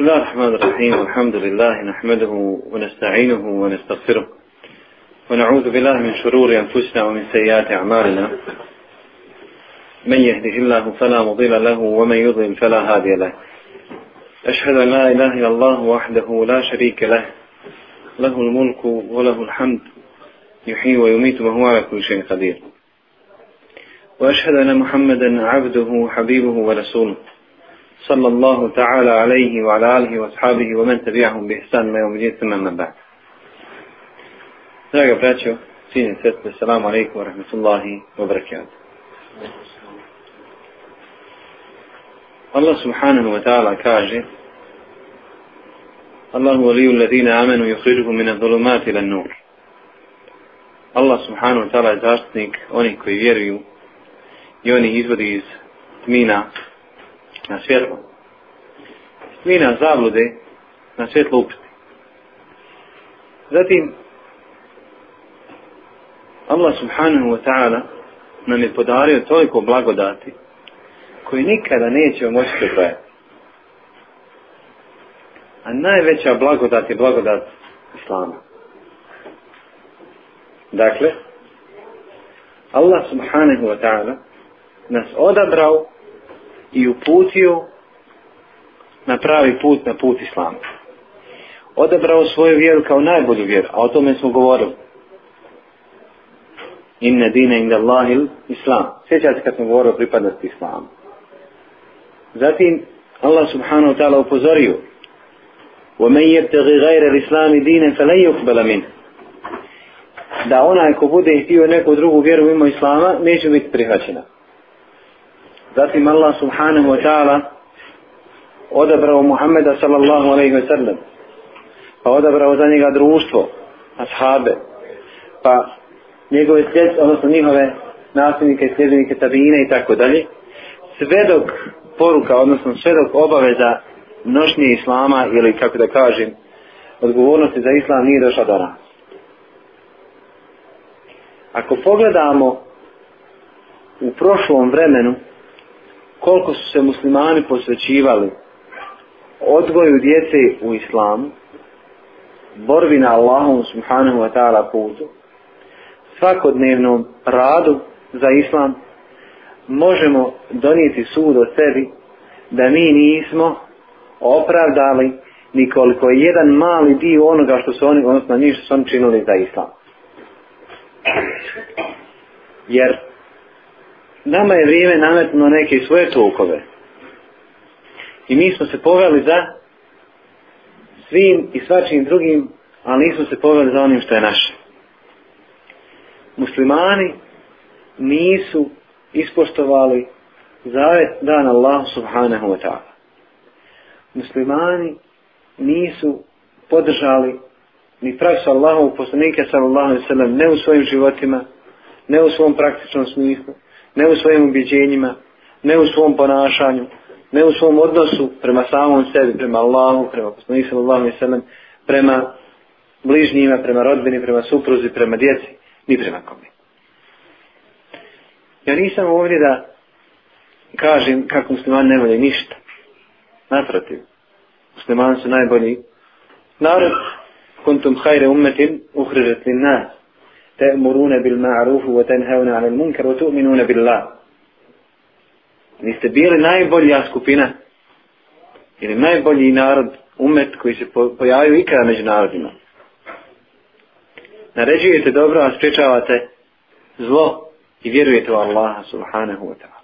بسم الله الرحمن الرحيم والحمد لله نحمده ونستعينه ونستغفره ونعوذ بالله من شرور أنفسنا ومن سيئات أعمالنا من يهده الله فلا مضل له ومن يضلل فلا هادي له أشهد أن لا إله إلا الله وحده لا شريك له له الملك وله الحمد يحيي ويميت وهو على كل شيء قدير وأشهد أن محمدا عبده حبيبه ورسوله صلى الله تعالى عليه وعلى آله وأصحابه ومن تبعهم بإحسان ما يوم الدين ثم من بعد Draga braćo, sine sestre, salamu alaikum wa rahmatullahi wa barakatuh. Allah subhanahu wa ta'ala kaže Allahu waliju alladhina amanu yukhrijuhum min adh-dhulumati ila an-nur. Allah subhanahu wa ta'ala je zaštitnik onih koji vjeruju i oni izvodi iz tmina na svjetlo. Mi na zablude na svjetlo upiti. Zatim, Allah subhanahu wa ta'ala nam je podario toliko blagodati koje nikada neće moći prebrojati. A najveća blagodat je blagodat Islama. Dakle, Allah subhanahu wa ta'ala nas odabrao i uputio na pravi put, na put islama. Odabrao svoju vjeru kao najbolju vjeru, a o tome smo govorili. Inna dina inda Allahil islam. Sjećate kad smo govorili o pripadnosti islamu. Zatim Allah subhanahu wa ta'ala upozorio وَمَنْ يَبْتَغِ غَيْرَ الْإِسْلَامِ دِينَ فَلَنْ يُقْبَلَ مِنْ Da onaj ko bude htio neku drugu vjeru mimo Islama, neće biti prihvaćena. Zatim Allah subhanahu wa ta'ala odabrao Muhammeda sallallahu alaihi wa sallam. Pa odabrao za njega društvo, ashabe. Pa njegove sljedeće, odnosno njihove nasljednike, sljedenike, tabine i tako dalje. Sve dok poruka, odnosno sve dok obaveza nošnje islama ili kako da kažem odgovornosti za islam nije došla do nas. Ako pogledamo u prošlom vremenu koliko su se muslimani posvećivali odgoju djece u islamu, borbi na Allahom subhanahu wa ta'ala putu, svakodnevnom radu za islam, možemo donijeti sud o sebi da mi nismo opravdali nikoliko jedan mali dio onoga što su oni, odnosno njih što su oni činili za islam. Jer nama je vrijeme nametno neke svoje tokove. I mi smo se poveli za svim i svačim drugim, ali nismo se poveli za onim što je naše. Muslimani nisu ispoštovali zavet dan Allahu subhanahu wa ta'ala. Muslimani nisu podržali ni praksu Allahovog poslanika sallallahu alejhi ve sellem ne u svojim životima, ne u svom praktičnom smislu, ne u svojim ubiđenjima, ne u svom ponašanju, ne u svom odnosu prema samom sebi, prema Allahu, prema poslanih sallallahu alaihi sallam, prema bližnjima, prema rodbini, prema supruzi, prema djeci, ni prema kome. Ja nisam ovdje da kažem kako musliman ne volje ništa. Naprotiv, musliman su najbolji narod, kuntum hajre umetim, uhrižet li nas te'murune bil ma'rufu wa tenhevne anil munker wa tu'minune bil la. Vi ste bili najbolja skupina ili najbolji narod, umet koji se po, pojavio ikada među narodima. Naređujete dobro, a spričavate zlo i vjerujete u Allaha subhanahu wa ta'ala.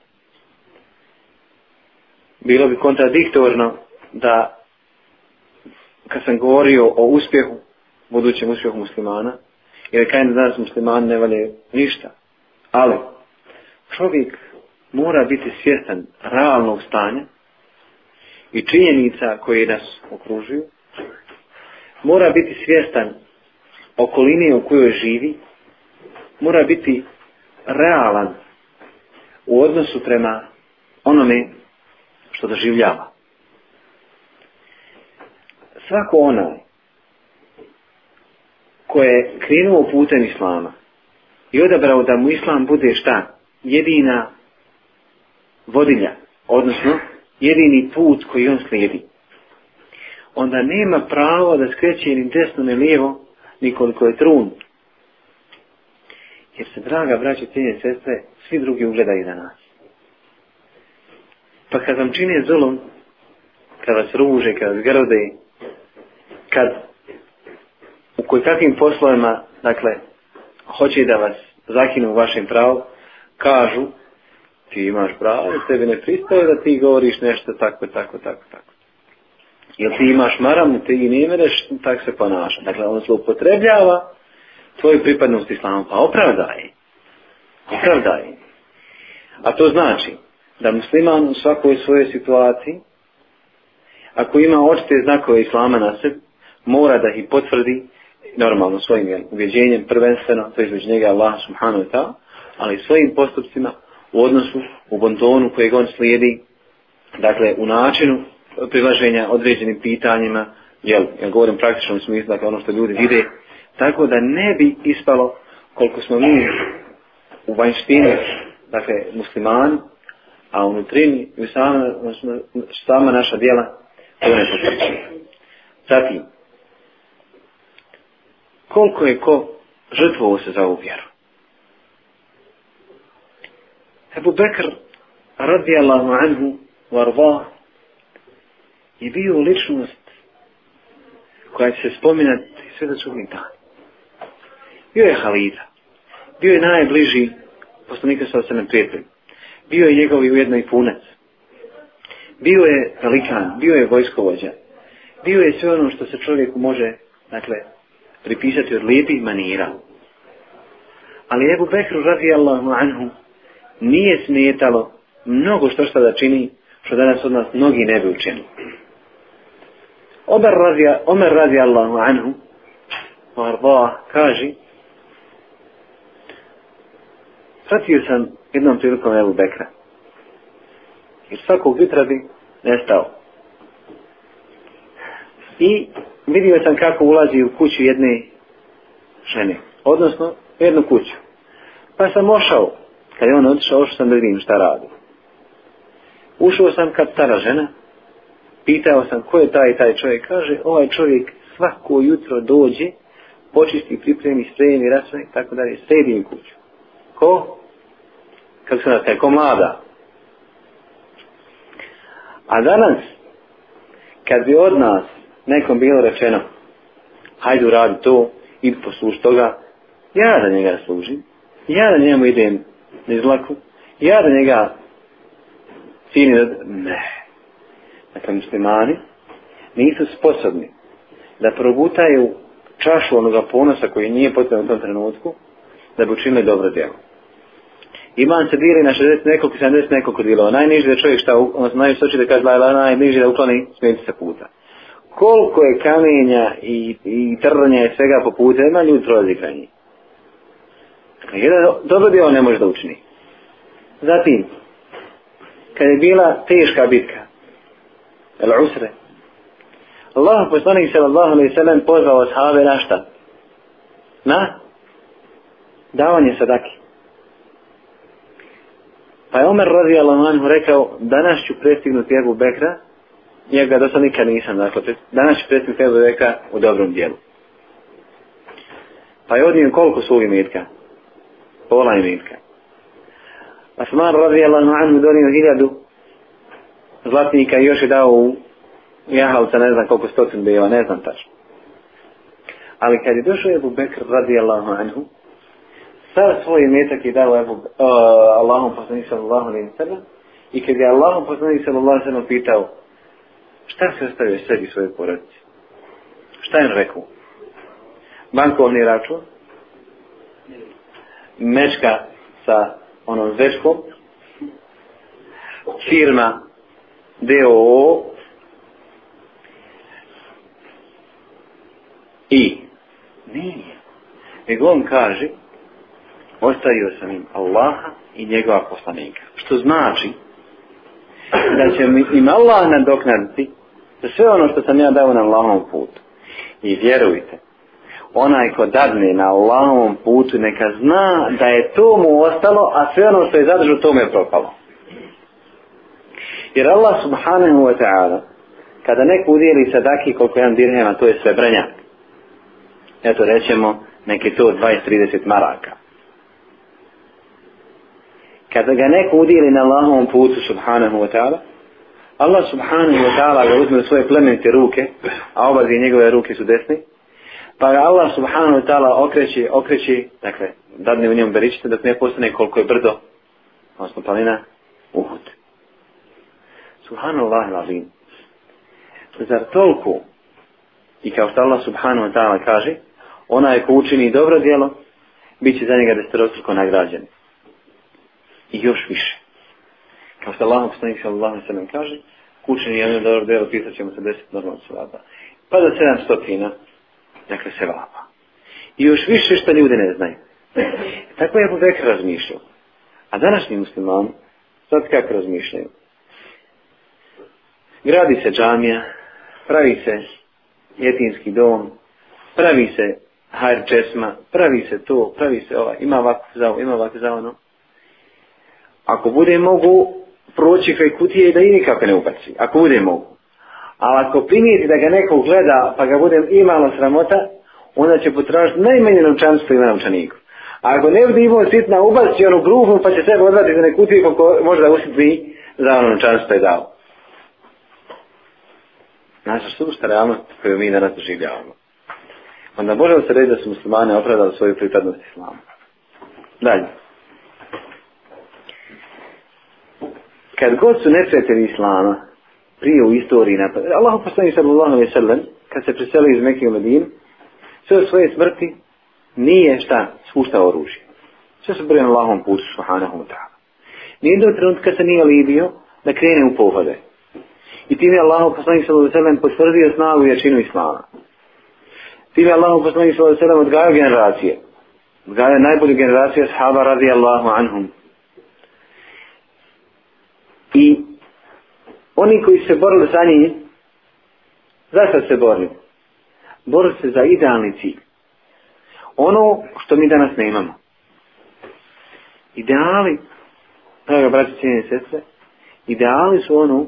Bilo bi kontradiktorno da kad sam govorio o uspjehu, budućem uspjehu muslimana, jer kaj ne znaš musliman ne vale ništa. Ali, čovjek mora biti svjestan realnog stanja i činjenica koje nas okružuju, mora biti svjestan okoline u kojoj živi, mora biti realan u odnosu prema onome što doživljava. Svako onaj ko je krenuo putem Islama i odabrao da mu Islam bude šta? Jedina vodilja, odnosno jedini put koji on slijedi. Onda nema pravo da skreće ni desno ni lijevo, nikoliko je trun. Jer se, draga braće, cijenje sestre, svi drugi ugledaju na nas. Pa kad vam čine zulom, kad vas ruže, kad vas grode, kad u koji kakvim poslovima, dakle, hoće da vas zakinu u vašem pravu, kažu, ti imaš pravo, tebi ne pristaje da ti govoriš nešto tako, tako, tako, tako. Jel ti imaš maram, ti i ne mereš, tak se ponaša. Dakle, on zloupotrebljava tvoju pripadnost islamu, pa opravdaj. Opravdaj. A to znači da musliman u svakoj svojoj situaciji, ako ima očite znakove islama na sebi, mora da ih potvrdi normalno svojim uvjeđenjem, prvenstveno, to je između njega Allah subhanahu wa ta'ala, ali svojim postupcima u odnosu u bontonu kojeg on slijedi, dakle u načinu prilaženja određenim pitanjima, jel, ja govorim praktičnom smislu, dakle ono što ljudi vide, tako da ne bi ispalo koliko smo mi u vanjštini, dakle muslimani, a unutrini i sama, sama naša dijela to ne potrećuje. Zatim, koliko je ko žrtvovo se za ovu vjeru. Ebu Bekr radijallahu anhu varva je bio ličnost koja će se spominati sve da čuvim dan. Bio je Halida. Bio je najbliži poslanika sa osam prijatelj. Bio je njegov i ujedno i punac. Bio je velikan, bio je vojskovođa. Bio je sve ono što se čovjeku može, dakle, pripisati od lijepih manira. Ali Ebu Bekru radijallahu anhu nije smijetalo mnogo što što da čini što danas od nas mnogi ne bi učinili. Omer radi, Omer radi Allahu anhu Marba kaže Pratio sam jednom prilikom Ebu Bekra i svakog jutra bi nestao. I vidio sam kako ulazi u kuću jedne žene, odnosno jednu kuću. Pa sam ošao, kad je on otišao, ošao sam da vidim šta radi. Ušao sam kad stara žena, pitao sam ko je taj taj čovjek, kaže, ovaj čovjek svako jutro dođe, počisti, pripremi, spremi, rasme, tako da je sredim kuću. Ko? Kako se nazva, ko mlada. A danas, kad bi od nas nekom bilo rečeno hajdu radi to i posluš toga ja da njega služim ja da njemu idem niz laku ja da njega cini da ne dakle muslimani nisu sposobni da progutaju čašu onoga ponosa koji nije potrebno u tom trenutku da bi učinili dobro djelo Iman se dili na 60 nekoliko, 70 nekoliko dilo. Najniži da čovjek šta, on znaju soči da kaže, najniži da ukloni smijeti sa puta koliko je kamenja i, i trnja i svega po puta, ima ljud prolazi kraj njih. Dakle, jedan dobro bi on ne može da učini. Zatim, kad je bila teška bitka, el usre, Allah poslanik sallallahu alaihi sallam pozvao sahabe na šta? Na? Davanje sadaki. Pa je Omer radijallahu anhu rekao, danas ću prestignuti Ebu Bekra, njega do sad nikad nisam dakle, pred, danas će predsjednik Ebu Beka u dobrom dijelu. Pa je odnijem koliko su ovi mitka? Pola je mitka. Asmar radijallahu anhu donio hiljadu zlatnika i još je dao u jahalca, ne znam koliko stotin bio, ne znam tačno. Ali kad je došao Ebu Bekr radijallahu anhu, sad svoj metak je dao Ebu, uh, Allahom poslanih sallallahu alaihi sallam i kad je Allahom poslanih sallallahu alaihi sallam pitao šta se ostavio sebi svoje porodice? Šta je on rekao? Bankovni račun? Mečka sa onom zvečkom? Firma DOO? I? Nije. Nego on kaže, ostavio sam im Allaha i njegova poslanika. Što znači, da će mi im Allah nadoknaditi za sve ono što sam ja dao na Allahovom putu. I vjerujte, onaj ko dadne na Allahovom putu neka zna da je to mu ostalo, a sve ono što je zadržao to mu je propalo. Jer Allah subhanahu wa ta'ala, kada neko udjeli sadaki koliko jedan dirhema, to je sve brenjak. Eto rećemo, neki to 20-30 maraka. Kada ga neko udjeli na Allahovom putu, subhanahu wa ta'ala, Allah subhanahu wa ta'ala ga uzme u svoje plemenite ruke, a oba dvije njegove ruke su desni, pa ga Allah subhanahu wa ta'ala okreći, okreći, dakle, dadne u njemu beričite, dok ne postane koliko je brdo, odnosno planina, uhud. Subhanallah lalim. Zar toliko, i kao što Allah subhanahu wa ta'ala kaže, onaj ko učini dobro djelo, bit će za njega destrostruko nagrađen. I još više kao što Allah poslanik sallallahu alejhi ve sellem kaže, kućni je jedan dobar deo pisaćemo se 10 normalno sevapa. Pa da 700 tina dakle sevapa. I još više što ljudi ne znaju. Tako je Bubek razmišljao. A današnji musliman, sad kako razmišljaju? Gradi se džamija, pravi se jetinski dom, pravi se hajr česma, pravi se to, pravi se ova, ima ovako za ovo, ima ovako za ono. Ako bude mogu, proći kraj kutije i da i nikako ne ubaci, ako bude mogu. Ali ako primijeti da ga neko gleda, pa ga bude imalo sramota, onda će potražiti najmanje namčanstvo i na namčaniku. A ako ne bude imao sitna, ubaci onu gruhu, pa će sebe odvati za neku kutiju koliko može da usitvi za ono namčanstvo je dao. Naša sušta realnost koju mi danas življavamo. Onda možemo se reći da su muslimani opravdali svoju pripadnost islamu. Dalje. kad god su neprijatelji islama prije u istoriji napad, Allah poslani sallallahu alaihi sallam kad se preselio iz Mekije u Medin sve u svoje smrti nije šta spuštao oružje sve su brojeno Allahom putu subhanahu wa ta'ala nije do trenutka se nije libio da krene u pohode i tim je Allah poslani sallallahu alaihi sallam potvrdio snagu i jačinu islama tim je Allah poslani sallallahu alaihi sallam odgajao generacije odgajao najbolju generaciju sahaba radijallahu anhum I oni koji se borili za njih, zašto se borili? Borili se za idealni cilj. Ono što mi danas nemamo. Ideali, draga braći, cijene sestre, ideali su ono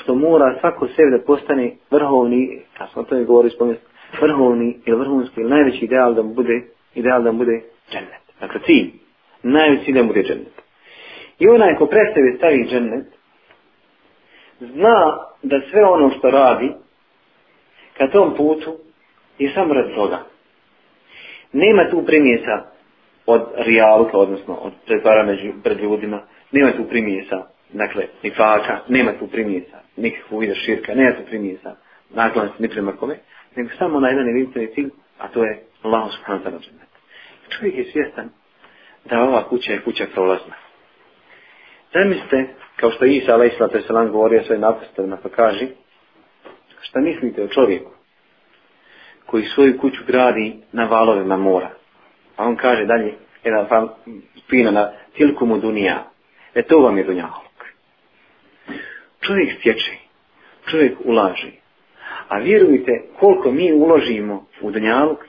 što mora svako sebe da postane vrhovni, kad smo to je govorili spomenuti, vrhovni ili vrhunski ili najveći ideal da mu bude, ideal da mu bude džennet. Dakle, cilj, najveći cilj da mu bude džennet. I onaj ko pre sebe stavi džennet, zna da sve ono što radi ka tom putu je samo rad toga. Nema tu primjesa od rijalka, odnosno od pretvara među pred ljudima, nema tu primjesa, dakle, ni faka, nema tu primjesa, nikakvu vida širka, nema tu primjesa, nakon se mitre mrkove, nego samo na jedan jedinstveni cilj, a to je Allah subhanahu wa ta'ala Čovjek je svjestan da ova kuća je kuća prolazna. Zamislite, kao što Isa alaih sallatu sallam govorio svojim apostolima, pa kaže, šta mislite o čovjeku koji svoju kuću gradi na valovima mora? A on kaže dalje, jedan fan, fina na tilkumu dunija. E to vam je dunjalog. Čovjek stječe, čovjek ulaži. A vjerujte, koliko mi uložimo u dunjalog,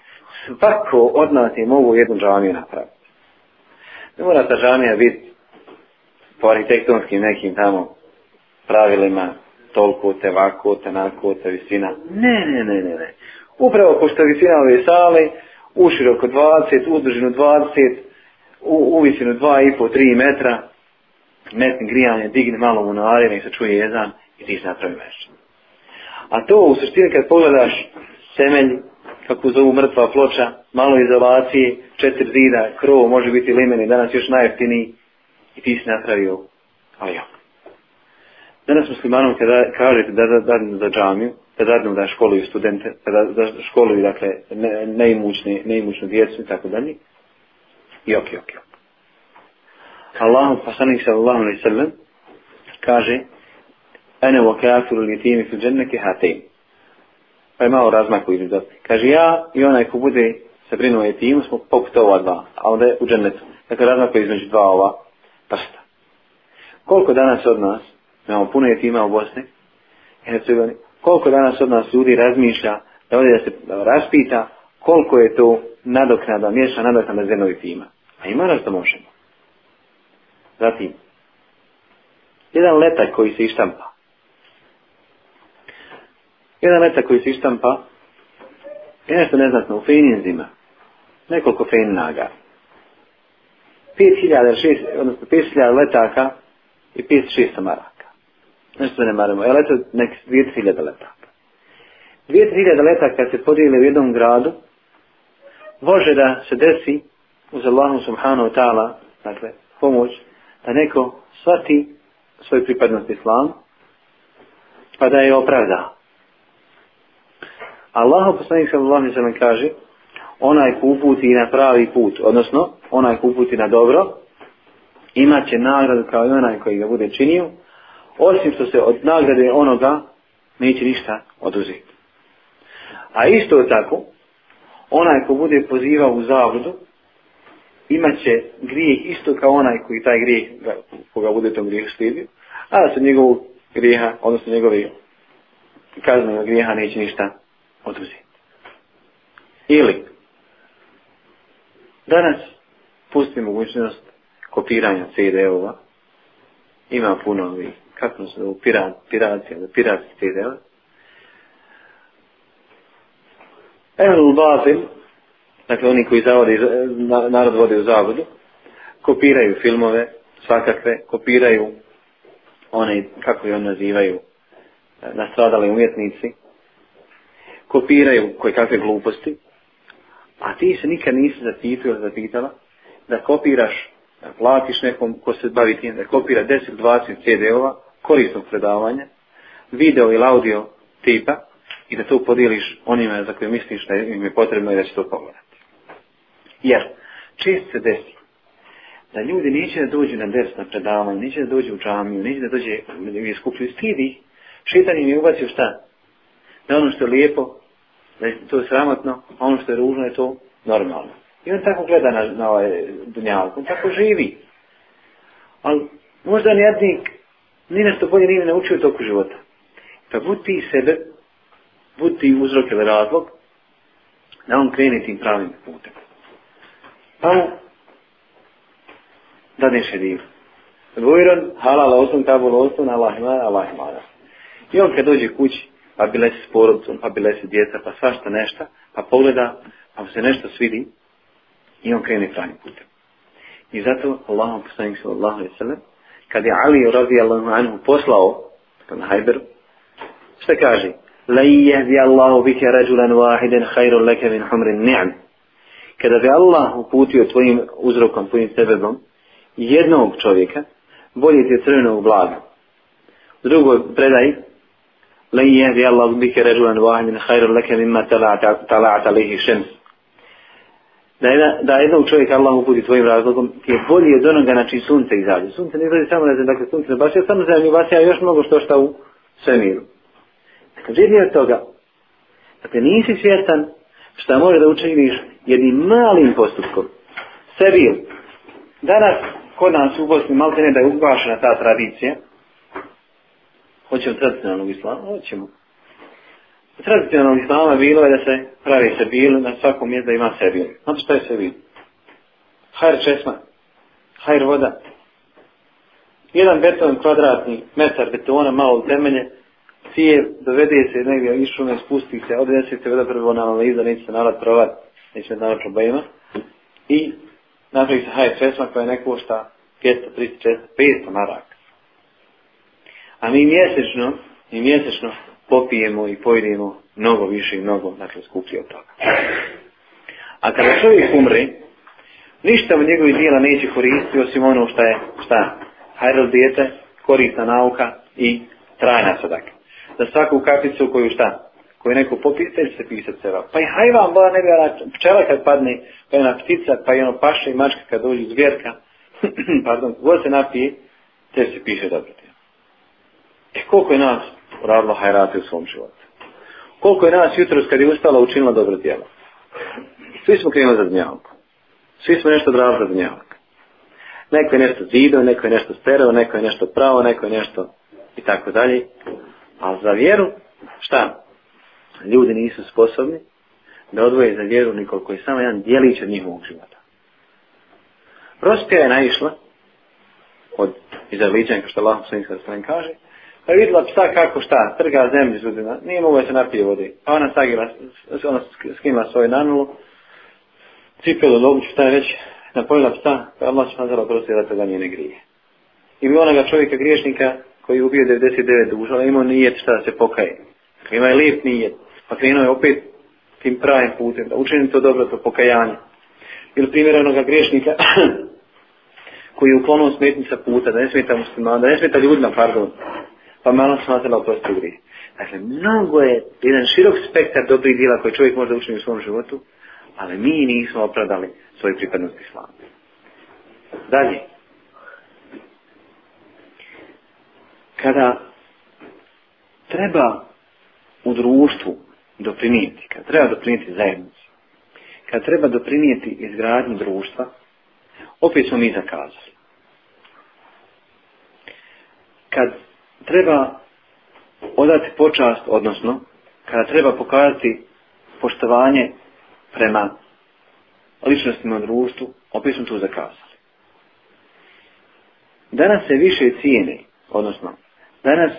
svako od nas je mogu jednu džamiju napraviti. Ne mora ta džamija biti po arhitektonskim nekim tamo pravilima toliko te, vako te, nako te, visina. Ne, ne, ne, ne, ne. Upravo pošto visina ove sale, u široko 20, u držinu 20, u, u visinu 2,5-3 metra, metni grijanje, digne malo mu na arjenu i se čuje jezan i ti se napravi meš. A to u suštini kad pogledaš semelj, kako zovu mrtva ploča, malo izolacije, četiri zida, krovo može biti limeni, danas još najeftiniji, i ti si napravio alijom. Danas muslimanom kada kažete da dadnu za džamiju, da dadnu da školuju studente, da, da školuju dakle, ne, neimućne, neimućnu djecu i tako dalje, i ok, ok, ok. Allahu poslanik sallallahu alejhi ve sellem kaže: "Ana wa kafiru litimi fi jannati hatain." Pa ima razmak koji da kaže ja i onaj ko bude se brinuo o etimu smo poput ova dva, a onda je u džennetu. Dakle, razmak između dva ova prsta. Koliko danas od nas, imamo puno je tima u Bosni, Hercegovini, koliko danas od nas ljudi razmišlja da ovdje da se raspita koliko je to nadoknada, mješa nadoknada zemljog tima. A ima nas da možemo. Zatim, jedan letak koji se ištampa. Jedan letak koji se ištampa je nešto neznatno u fejninzima. Nekoliko fejn nagar. 5000, odnosno 5000 letaka i 5600 maraka. Nešto znači, ne maramo, je leto nek 2000 letaka. 2000 letaka se podijeli u jednom gradu, može da se desi uz Allahom subhanahu ta'ala, dakle, pomoć, da neko shvati svoj pripadnost islamu, pa da je opravda. Allahu poslanik sallallahu alejhi ve sellem kaže: onaj ko uputi na pravi put, odnosno onaj ko uputi na dobro, imaće nagradu kao i onaj koji ga bude činio, osim što se od nagrade onoga neće ništa oduzeti. A isto tako, onaj ko bude pozivao u zavodu, imaće grijeh isto kao onaj koji taj grijeh, koga bude tom grijehu stidio, a da se njegovog grijeha, odnosno njegove kaznog grijeha neće ništa oduzeti. Ili, Danas pustim mogućnost kopiranja CD-ova. Ima puno ovi, kako se zove, pirat, piracija, piratski CD-ova. Evo Babil, dakle oni koji zavodi, narod vode u zavodu, kopiraju filmove, svakakve, kopiraju one, kako je on nazivaju, e, nastradali umjetnici, kopiraju koje kakve gluposti, A ti se nikad nisi zapitio zapitala da kopiraš, da platiš nekom ko se bavi tim, da kopira 10-20 CD-ova korisnog predavanja, video ili audio tipa i da to podijeliš onima za koje misliš da im je potrebno i da će to pogledati. Jer često se desi da ljudi neće da dođu na desu na predavanje, neće da dođu u džamiju, neće da dođe u skupću i stidi. Šitan im je ubacio šta? Da ono što je lijepo, E, to je sramotno, a ono što je ružno je to normalno. I on tako gleda na, na ovaj dunjalku, on tako živi. Ali možda nijednik ni nešto bolje nije naučio toku života. Pa budi sebe, budi uzrok ili razlog, da on krene tim pravim putem. Pa mu dadeš je divu. Vujron, halala osnovu, tabula osnovu, Allah ima, Allah ima. I on kad dođe kući, pa bila si s porodcom, pa bila si djeca, pa svašta nešta, pa pogleda, pa se nešto svidi i on krene pravim putem. I zato Allah, poslanik se Allah, kad je Ali radi Allahu anhu poslao pa na Hajberu, što kaže? Lajjehdi Allahu bike rađulan vahiden hajru leke min humrin ni'an. Kada bi Allah uputio tvojim uzrokom, tvojim sebebom, jednog čovjeka, bolje ti je crvenog blaga. U drugoj predaji, لن يهدي الله بك رجلا واحدا خير لك مما طلعت طلعت عليه الشمس da jedan, da jednog čovjeka Allah uputi tvojim razlogom je bolje od onoga na čiji sunce izađe. Sunce ne izađe samo na zemlju, dakle sunce ne baš je samo zemlju, baš ja još mnogo što šta u svemiru. Dakle, živi od toga. Dakle, nisi svjestan šta može da učiniš jednim malim postupkom. Sebil, danas kod nas u Bosni Maltene da je ugašena ta tradicija, Hoćemo tradicionalnog islama? Hoćemo. U tradicionalnom islama bilo je da se pravi se bil na svakom mjestu da ima se bil. Znate što je se bil? Hajr česma. Hajr voda. Jedan beton kvadratni metar betona malo u temelje cije dovede se negdje išu me spusti se, odvede se voda prvo na analiza, neće se nalad provat, neće se nalad problema. I napravi se hajr česma koja je neko šta 500, 300, 500, 500 maraka. A mi mjesečno, mi mjesečno popijemo i pojedemo mnogo više i mnogo, dakle, skuplje od toga. A kada čovjek umre, ništa u njegovih dijela neće koristiti, osim ono što je, šta, hajrel dijete, korista nauka i trajna sadak. Za svaku kapicu koju šta, koju neko popije, se pisat seba. Pa i hajvan, bila ne bila pčela kad padne, pa je ona ptica, pa je ono paša i mačka kad dođe zvjerka, pardon, god se napije, te se piše dobro. E koliko je nas radilo hajrati u svom životu? Koliko je nas jutro kad je ustala učinila dobro djelo? Svi smo krenuli za dnjavku. Svi smo nešto dravo za dnjavku. Neko je nešto zidao, neko je nešto sterao, neko je nešto pravo, neko je nešto i tako dalje. A za vjeru, šta? Ljudi nisu sposobni da odvoje za vjeru nikoliko koji je samo jedan dijelić od njihovog života. Prospija je naišla od izavljeđenja, kao što Allah sa kaže, Pa je vidjela psa kako šta, trga zemlju zubima, nije mogla se napije vode. Pa ona sagila, ona skinula svoju nanulu, cipila do obuću, šta je već, napojila psa, pa je Allah će nazvala prosti da toga nije ne grije. I mi onoga čovjeka griješnika koji je ubio 99 duža, ali imao nijet šta da se pokaje. Dakle, ima je lijep nijet, pa krenuo je opet tim pravim putem, da učinim to dobro, to pokajanje. Ili primjer onoga griješnika, koji je uklonuo smetnica puta, da ne smeta muslima, da ne smeta ljudima, pardon, pa malo sam na oprosti grije. Dakle, mnogo je jedan širok spektar dobrih djela koje čovjek može učiniti u svom životu, ali mi nismo opravdali svoje pripadnosti slavu. Dalje. Kada treba u društvu doprinijeti, kada treba doprinijeti zajednicu, kada treba doprinijeti izgradnju društva, opet smo mi zakazali. Kad treba odati počast, odnosno kada treba pokazati poštovanje prema ličnostima u društvu, opet smo tu zakazali. Danas se više cijeni, odnosno, danas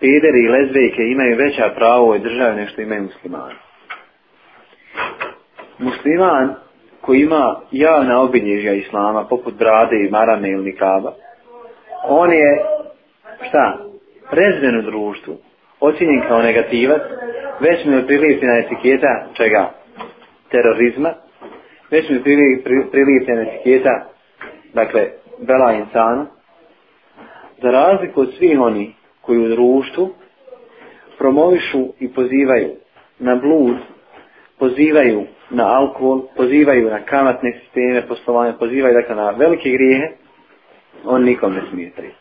pederi i lezbejke imaju veća prava u ovoj državi nešto imaju muslimani. Musliman koji ima javna obilježja islama, poput brade i marame ili nikaba, on je, šta, prezmen u društvu ocjenjen kao negativac, već mi je prilijepljena etiketa čega? Terorizma. Već mi je prilijepljena etiketa, dakle, bela insana. Za razliku od svih oni koji u društvu promovišu i pozivaju na blud, pozivaju na alkohol, pozivaju na kamatne sisteme poslovanja, pozivaju dakle, na velike grijehe, on nikom ne smije prije.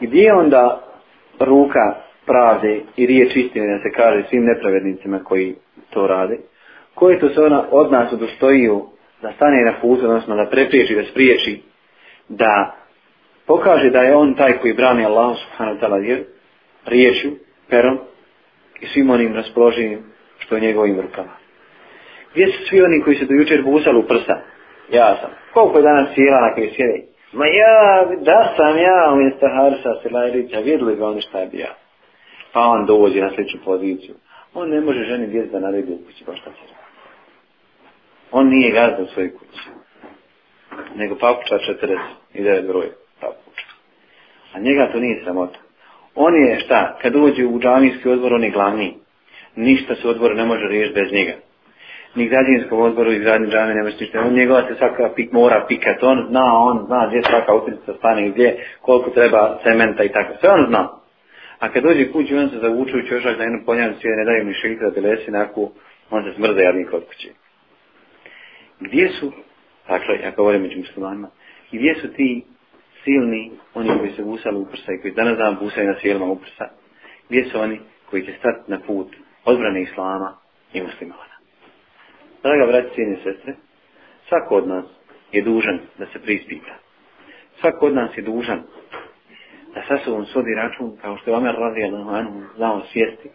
Gdje onda ruka pravde i riječ istine da se kaže svim nepravednicima koji to rade, koje to se ona od nas odostoju da stane na put, odnosno da prepriječi, da spriječi, da pokaže da je on taj koji brani Allah subhanahu ta'la vjer, riječu, perom i svim onim raspoloženim što je njegovim rukama. Gdje su svi oni koji se dojučer busali u prsa? Ja sam. Koliko je danas sjela na koji sjedeći? Ma ja, da sam ja, umjesto Harisa Silajlića, vidjeli bi oni šta je bio. Pa on dođe na sličnu poziciju. On ne može ženi djeti da naredi u kući, baš tako se On nije gazda u svojoj kući. Nego papuča 40 i 9 broje papuča. A njega to nije sramota. On je šta, kad uđe u džavinski odbor, on je glavni. Ništa se odbor ne može riješiti bez njega ni građevinskom odboru i zadnji džame ne može ništa. Njegova se svaka pik mora pikat, on zna, on zna gdje svaka utrica stane, gdje, koliko treba cementa i tako, sve on zna. A kad dođe kući, on se zavuče u čošak na jednu poljanu svijet, ne daju mi šilke da te lesi naku, on se smrze jadnik od kući. Gdje su, dakle, ja govorim među muslimanima, gdje su ti silni, oni koji se busali u prsa i koji danas dan busaju na svijelima u prsa, gdje su oni koji će stati na put odbrane Islama i muslimana? Draga braći, cijene sestre, svako od nas je dužan da se prispita. Svako od nas je dužan da sa sobom sodi račun, kao što je Omer razio na manu, znao svijesti,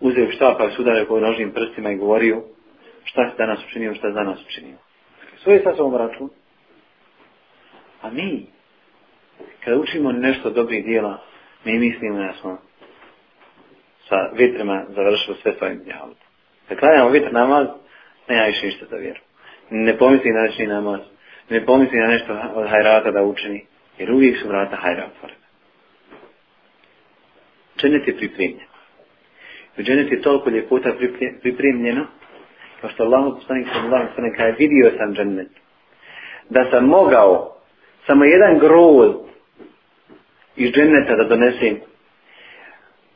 uzeo štapa i sudario koju nožnim prstima i govorio šta si danas učinio, šta za nas učinio. Svoj je sa sobom račun. A mi, kada učimo nešto dobrih dijela, mi mislimo da smo sa vitrima završili sve svojim djavom. Kad klanjamo vitr namaz, ne ja više ništa za vjeru. Ne pomisli na nešto namaz, ne pomisli na nešto od hajrata da učini, jer uvijek su vrata hajra otvorene. Čenet je pripremljeno. Čenet je toliko ljepota pripremljeno, kao što Allah postanik sam Allah postanik, kada je vidio sam džennet, da sam mogao samo jedan groz iz dženneta da donesem,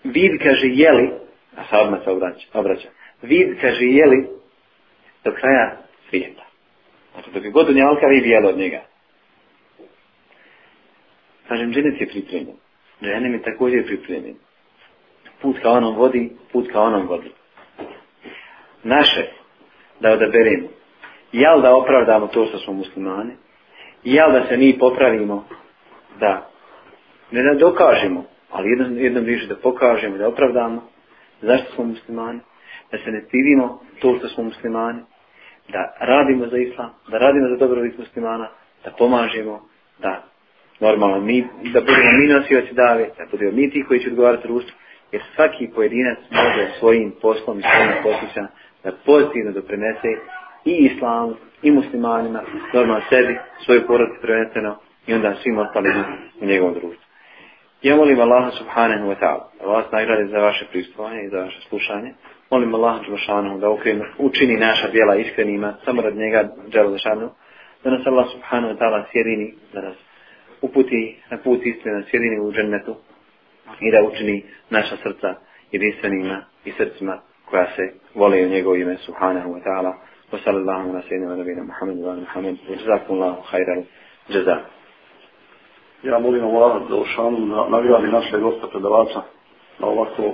vid kaže jeli, a sad se obraća, obraća, vid kaže jeli, do kraja svijeta. Dakle, dok je god u njavka, vi bijeli od njega. Kažem, dženec je pripremljen. Dženem je također pripremljen. Put ka onom vodi, put ka onom vodi. Naše, da odaberemo, jel da opravdamo to što smo muslimani, jel da se mi popravimo, da ne da dokažemo, ali jednom, jednom više da pokažemo, da opravdamo, zašto smo muslimani, da se ne stidimo to što smo muslimani, da radimo za islam, da radimo za dobrobit muslimana, da pomažemo, da normalno mi, da budemo mi nosioci dave, da budemo mi ti koji će odgovarati društvu, jer svaki pojedinac može svojim poslom i svojim poslićama da pozitivno doprinese i islamu, i muslimanima, normalno sebi, svoju porodicu prvenstveno i onda svim ostalim u njegovom društvu. Ja molim Allaha subhanahu wa ta'ala, da vas nagrade za vaše pristupanje i za vaše slušanje molim Allah Đelešanu da ukrenu, učini naša djela iskrenima, samo rad njega Đelešanu, da nas Allah Subhanahu wa ta'ala sjedini, da nas uputi na put istine, sjedini u džennetu i da učini naša srca jedinstvenima i srcima koja se vole u njegov ime Subhanahu wa ta'ala. Wa sallallahu ala sayyidina nabina Muhammadu wa Muhammadu wa jazakum Allahu khairan jazak. Ja molim Allah da ušanu da nagradi naše gosta predavača na ovako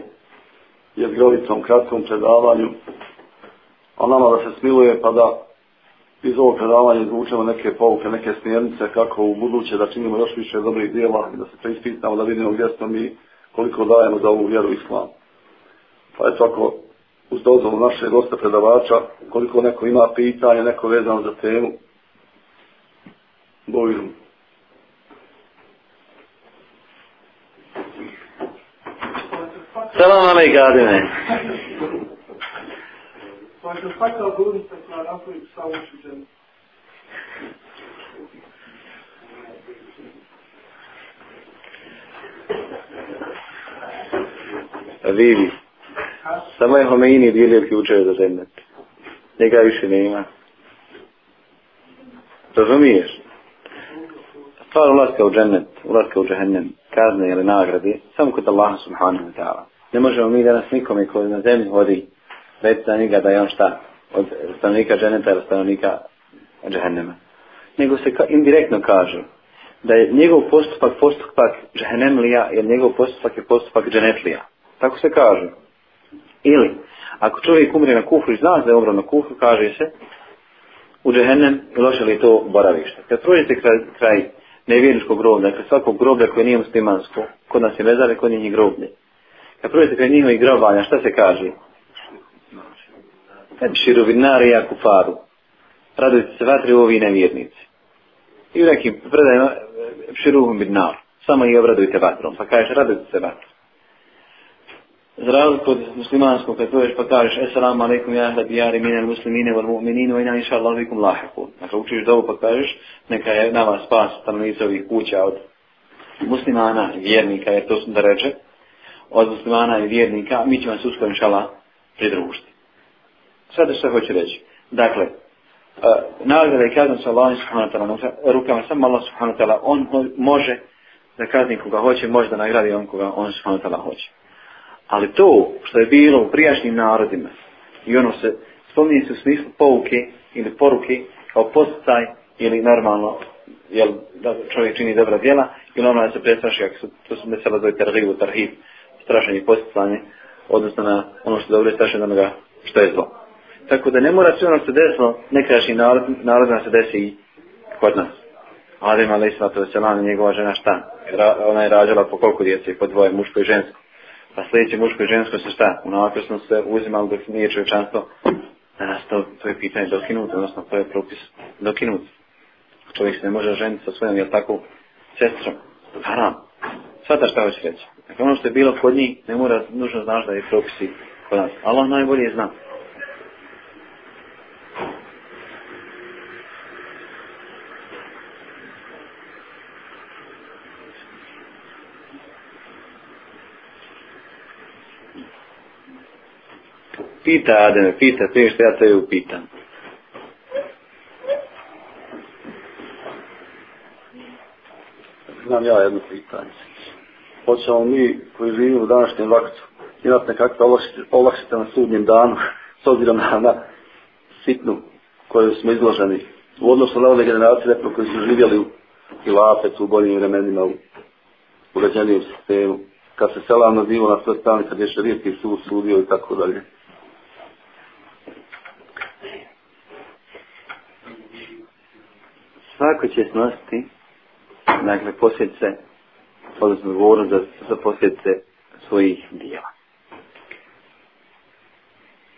jezgrovitom, kratkom predavanju. A nama da se smiluje pa da iz ovog predavanja izvučemo neke pouke, neke smjernice kako u buduće da činimo još više dobrih dijela i da se preispitamo da vidimo gdje smo mi koliko dajemo za ovu vjeru islam. Pa eto ako uz dozvolu naše dosta predavača koliko neko ima pitanje, neko vezano za temu, bojujemo. Salam alaik Adine. Vivi. Samo je Homeini bili od ključeva za zemljet. Njega više ne ima. Razumiješ? Stvar ulaska u džennet, ulaska u džehennem, kazne ili nagrade, samo kod Allaha subhanahu wa ta'ala ne možemo mi danas nikome koji na zemlji vodi reći za njega da je on šta od stanovnika ženeta ili stanovnika džahnema. Nego se ka, indirektno kaže da je njegov postupak postupak džahnemlija jer njegov postupak je postupak dženetlija. Tako se kaže. Ili, ako čovjek umri na kufru i zna da je umro na kufru, kaže se u džahnem loše li to boravište. Kad prođete kraj, kraj nevjerničkog groblja, kraj dakle, svakog groblja koje nije muslimansko, kod nas je mezare, kod nije groblje kad prođete kraj njihovi grobanja, šta se kaže? Ebširu binari ja kufaru. Radujte se vatri u ovi nevjernici. I u nekim predajima, ebširu binar. Samo i obradujte vatrom. Pa kažeš, radujte se vatrom. Za razliku od muslimanskog, kad prođeš pa kažeš, Esalamu alaikum, ja hlad bijari, minel muslimine, vol mu'mininu, ina inša Allah, vikum lahiku. Dakle, učiš dobu pa kažeš, neka je nama spas tamo iz ovih kuća od muslimana, vjernika, jer to su da reče od muslimana i vjernika, mi ćemo se uskoro inšala pridružiti. Sada što hoću reći. Dakle, uh, e, nagrada i kazna sa Allahom subhanahu rukama, samo Allah subhanahu on može da kazni koga hoće, može da nagradi on koga on subhanahu hoće. Ali to što je bilo u prijašnjim narodima i ono se spominje se u smislu pouke ili poruke kao postaj ili normalno jel, da čovjek čini dobra djela ili ono da se presraši ako su, to su mesela zove tarhivu, tarhivu strašanje i posticanje, odnosno na ono što je dobro i strašanje onoga što je zlo. Tako da ne mora sve ono što se desilo, ne kaži narod, narod se desi i kod nas. Adem Ali Islata Veselam i njegova žena šta? Ona je rađala po koliko djece, po dvoje, muško i žensko. Pa sljedeće muško i žensko se šta? U nakresno se uzimali dok nije čovječanstvo. Danas to, to je pitanje dokinuto, odnosno to je propis dokinut. Čovjek se ne može ženiti sa svojom, jel tako, sestrom. Haram. Svata šta hoće reći. Dakle, ono što je bilo kod njih, ne mora nužno znaš da je propisi kod nas. Allah najbolje zna. Pita Ademe, pita, prije što ja tebe upitam. Znam ja jedno pitanje hoćemo mi koji živimo u današnjem vakcu imat nekakve olakšite na sudnjem danu s obzirom na, na sitnu koju smo izloženi u odnosu na one generacije nekako koji su živjeli u Hilafet u boljim vremenima u uređenijem sistemu kad se selam nazivo na sve strane kad je šarijski su sudio i tako dalje svako će snositi dakle posljedice odnosno odgovornost za, za posljedice svojih dijela.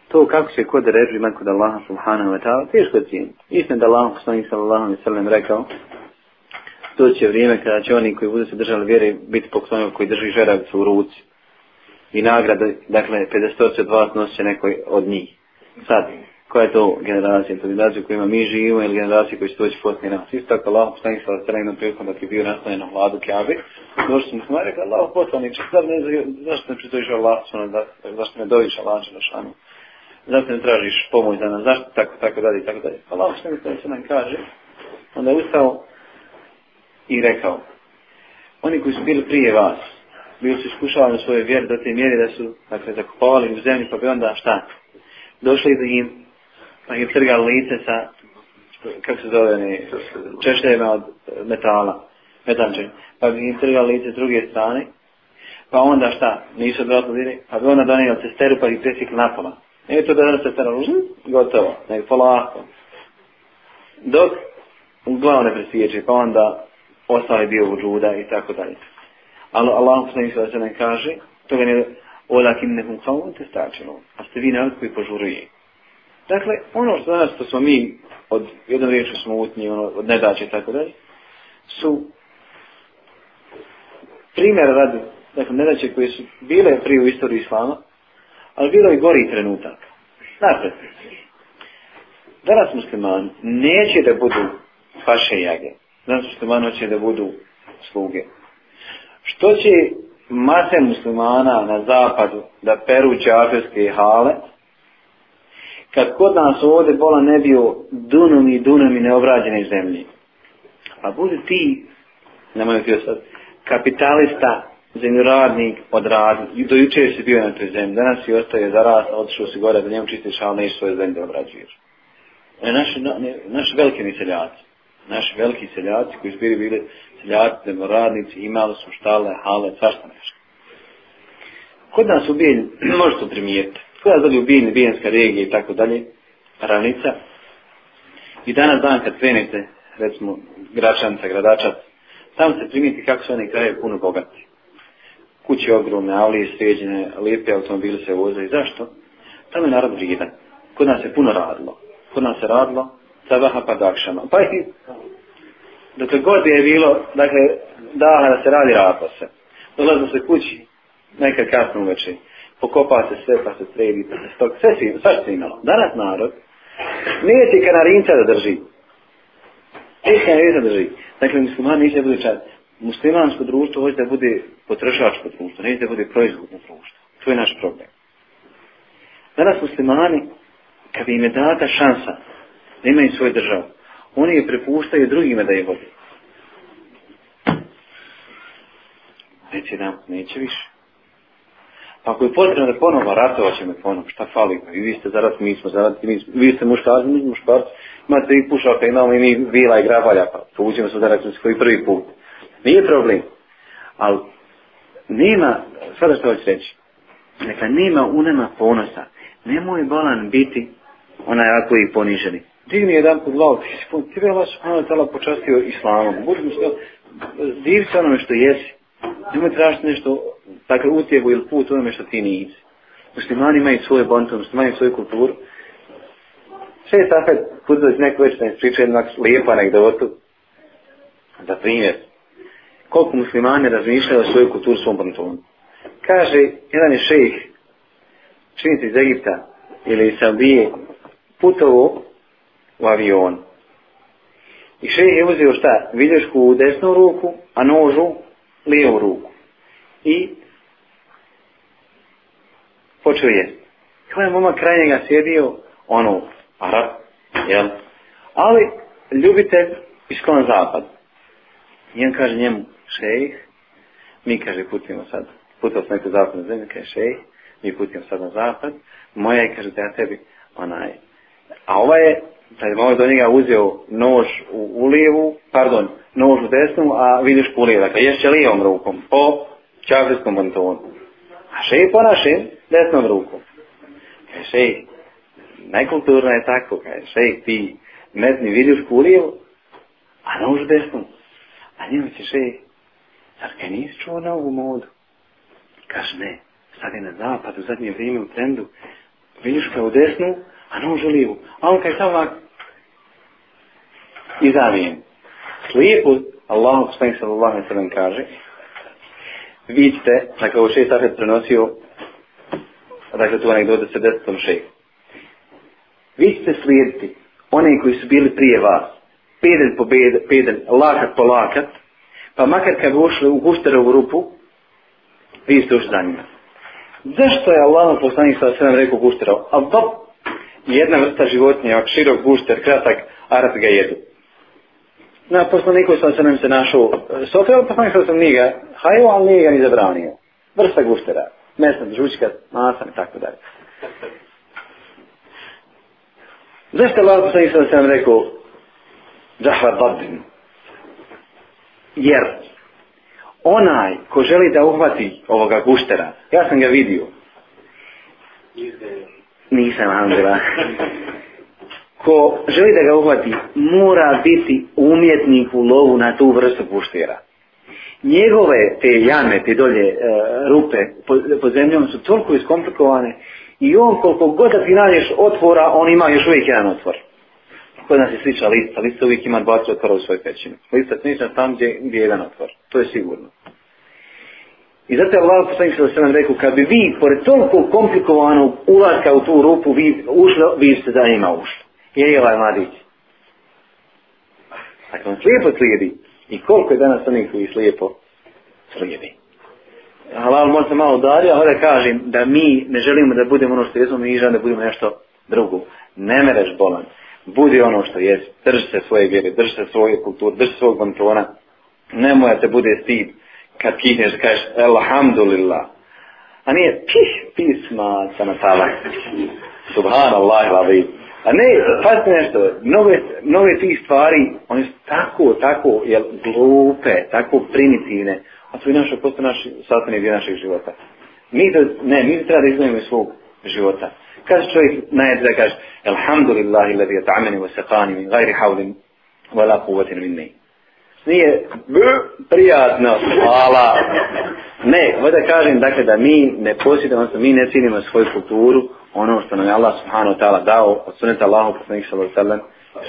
To kako će kod reži iman kod Allaha subhanahu wa ta'ala, teško je cijeniti. Istina da Allah poslanih sallallahu alaihi sallam rekao, to će vrijeme kada će oni koji budu se držali vjere biti poput onog koji drži žeravicu u ruci. I nagrada, dakle, 50% od vas nosi će nekoj od njih. Sad, koja je to generacija, to generacija kojima mi živimo ili generacija koji će doći posle nas. Isto tako Allah poslani sa strane na prilikom dok je bio nastavljen na vladu Kjabe, došli smo smo i rekao, Allah poslani, zar ne zašto ne pritojiš Allah, da, zašto ne doviš Allah, zašto ne šanu, zašto ne tražiš pomoć za nas, zašto tako, tako dalje, tako dalje. Allah poslani sa strane nam kaže, onda je ustao i rekao, oni koji su bili prije vas, bili su iskušavani svoje vjeri do te mjeri da su, dakle, zakupovali u zemlji, pa bi onda šta, došli da im pa je trga lice sa, kako se zove, ne, češljajima od metala, metalče, pa bi im trga lice s druge strane, pa onda šta, nisu odvratno vidjeli, pa bi ona donijela cesteru pa ih presikla napola. Ne e, to da se sestera, mm, gotovo, ne polako. Dok glavu ne presvijeđe, pa onda ostali dio vđuda i tako dalje. Ali Allah se nisu da se ne kaže, toga ne, olakim nekom kao on te stačilo, a ste vi nekako i požurujete. Dakle, ono što danas što smo mi od jednom riječu smo utnji, ono, od nedaće i tako dalje, su primjer radi, dakle, nedaće koje su bile prije u istoriji islama, ali bilo je gori trenutak. Znate, danas muslimani neće da budu faše jage. Danas muslimani hoće da budu sluge. Što će mase muslimana na zapadu da peru džafirske hale, kad kod nas ovdje bola ne bio dunom i dunom i neobrađenoj zemlji. A pa budi ti, nemoj ti sad, kapitalista, zemljoradnik, odradnik, i do jučer si bio na toj zemlji, danas si ostaje zarasta, odšao si gore, da njemu čistiš, ali neš svoje zemlje da obrađuješ. E, naši, na, naši veliki miseljaci, naši veliki seljaci koji su bili bili seljaci, zemljoradnici, imali su štale, hale, svašta nešto. Kod nas u Bijelju, možete primijetiti, koja zadi u Bijen, Bijenska regija i tako dalje, ravnica. I danas dan kad krenete, recimo, gračanca, gradačac, tamo se primijeti kako su one kraje puno bogati. Kuće ogromne, ali sređene, lijepe automobili se voze i zašto? Tamo je narod vrijedan. Kod nas je puno radilo. Kod nas je radilo, sa vaha pa dakšama. Pa i, dok god je bilo, dakle, da, da se radi, radilo se. Dolazno se kući, nekad kasno uveče pokopa se sve pa se sredi, pa se stok, sve si, sve si imalo. Danas narod nije ti kanarinca da drži. Nije kanarinca da drži. Dakle, musliman nije da bude čas. Muslimansko društvo hoće da bude potrešačko društvo, nije da bude proizvodno društvo. To je naš problem. Danas muslimani, kad bi im je data šansa da imaju svoju državu, oni je prepuštaju drugima da je vodi. Neće nam, neće više. Pa ako je potrebno da ponovo ratovat ćemo ponovo, šta fali? Pa I vi ste zaraz, mi smo zaraz, mi, vi ste muškarci, mi smo muškarci, imate i pušaka, imamo i mi vila i grabalja, pa tuđimo se zaraz, mi koji prvi put. Nije problem. Ali nema, sada što hoću reći, neka nema u nema ponosa, nemoj bolan biti onaj ako i poniženi. Divni jedan po glavu, ti si pun, ti bi Allah subhanahu wa ta'ala počastio islamom, budu mi što, divi se onome što jesi, Nemoj tražiti nešto, dakle, utjegu ili put onome što ti nisi. Muslimani imaju svoje bonto, muslimani imaju svoju kulturu. Sve je tako, putzati neko već ne priča jednak lijepa anegdotu. Za primjer, koliko muslimani razmišljaju o svoju kulturu svom bontonu. Kaže, jedan je šejh, činite iz Egipta, ili iz Sambije, putovo u avion. I šejh je uzio šta? Vidješku u desnu ruku, a nožu lijevu ruku. I počeo je. Kao je mama kraj njega sjedio, ono, arab, jel? Ali ljubitelj iz kon zapad. I on kaže njemu, šejh, mi kaže putimo sad, putao sam neku zapadnu zemlju, kaže šejh, mi putimo sad na zapad, moja je, kaže, da ja tebi, onaj, a ovaj je, taj je do njega uzeo nož u, u lijevu, pardon, nož u desnu, a vidiš kulije, dakle, ješće lijevom rukom, po čafirskom bantonu. A šej ponaši desnom rukom. Kaj e, šej, nekulturno je tako, kaj šej, ti metni vidiš kulijevu, a nož u desnu. A njima će šej, zar kaj nisi čuo na ovu modu? Kaže, ne, sad je na zapad, u zadnje vrijeme u trendu, vidiš kao desnu, a nož u lijevu. A on kaj sam ovak, i zavijem slijepu, Allahu poslanik sallallahu alejhi ve sellem kaže: Vidite, na kao šej sa prenosio dakle tu anegdota se desetom šeji. Vi ste slijediti one koji su bili prije vas, pedelj po pedelj, lakat po lakat, pa makar kad ušli u gušterovu rupu, vi ste ušli za njima. Zašto je Allah u poslanih sada sve nam rekao gušterov? A dob, jedna vrsta životinja, širok gušter, kratak, arat ga jedu na poslaniku sam se nam se našao e, sokrat, pa sam sam njega hajio, ali nije ga ni zabranio. Vrsta guštera, mesna, žučka, masan i tako dalje. Zašto je Allah poslanik sam sam rekao Džahvar Babin? Jer onaj ko želi da uhvati ovoga guštera, ja sam ga vidio. Nisam Andrija. ko želi da ga uhvati, mora biti umjetnik u lovu na tu vrstu puštira. Njegove te jame, te dolje e, rupe pod po zemljom su toliko iskomplikovane i on koliko god da ti nađeš otvora, on ima još uvijek jedan otvor. Kod nas je sliča lista, lista uvijek ima dva otvora u svojoj pećini. Lista slična tam gdje, gdje je jedan otvor, to je sigurno. I zato je Allah poslanik sa sveme rekao, kad bi vi, pored toliko komplikovanog ulaska u tu rupu, vi ušli, vi ste za njima ušli. Jer je ovaj mladić. Dakle, on slijepo slijedi. I koliko je danas onih koji slijepo slijedi. Halal, možda se malo udalje, a ovdje kažem da mi ne želimo da budemo ono što jesmo, mi želimo da budemo nešto drugo. Ne mereš bolan. Budi ono što jesi. Drži se svoje vjere, drži se svoje kulture, drži se svog bantona. Nemoj da te bude stid kad kihneš da kažeš Elhamdulillah. A nije pih pisma sa natala. Subhanallah, la vidim. A ne, pazite nešto, mnoge, mnoge tih stvari, one su tako, tako, jel, glupe, tako primitivne, a to je naša, posto naš sastavni dio našeg života. Mi to, ne, mi to treba da izgledamo iz svog života. Kaže čovjek, najed da kaže, Elhamdulillah, ila bi ta'ameni wa seqani min gajri haulim, wala kuvatin min ne. Nije, b, prijatno, hvala. Ne, ovdje kažem, dakle, da mi ne posjedamo, mi ne cijenimo svoju kulturu, ono što nam je Allah subhanahu wa ta'ala dao od sunneta Allahu poslanih sallahu sallam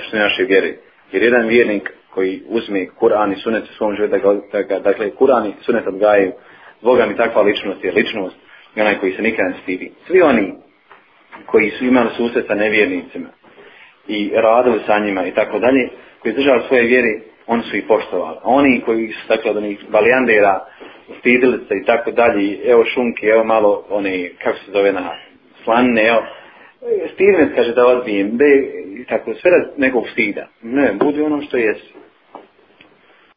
što je naše vjere. Jer jedan vjernik koji uzme Kur'an i sunnet u svom životu, dakle Kur'an i sunnet odgajaju, Boga mi takva ličnost je ličnost i onaj koji se nikad ne stidi. Svi oni koji su imali susret sa nevjernicima i radili sa njima i tako dalje, koji držali svoje vjere, oni su ih poštovali. A oni koji su dakle, od onih balijandera, stidili se i tako dalje, evo šunke, evo malo one, kako se zove na slanne, jel? E, Stidne kaže da odbijem, da je tako sve nekog stida. Ne, budi onom što jesi.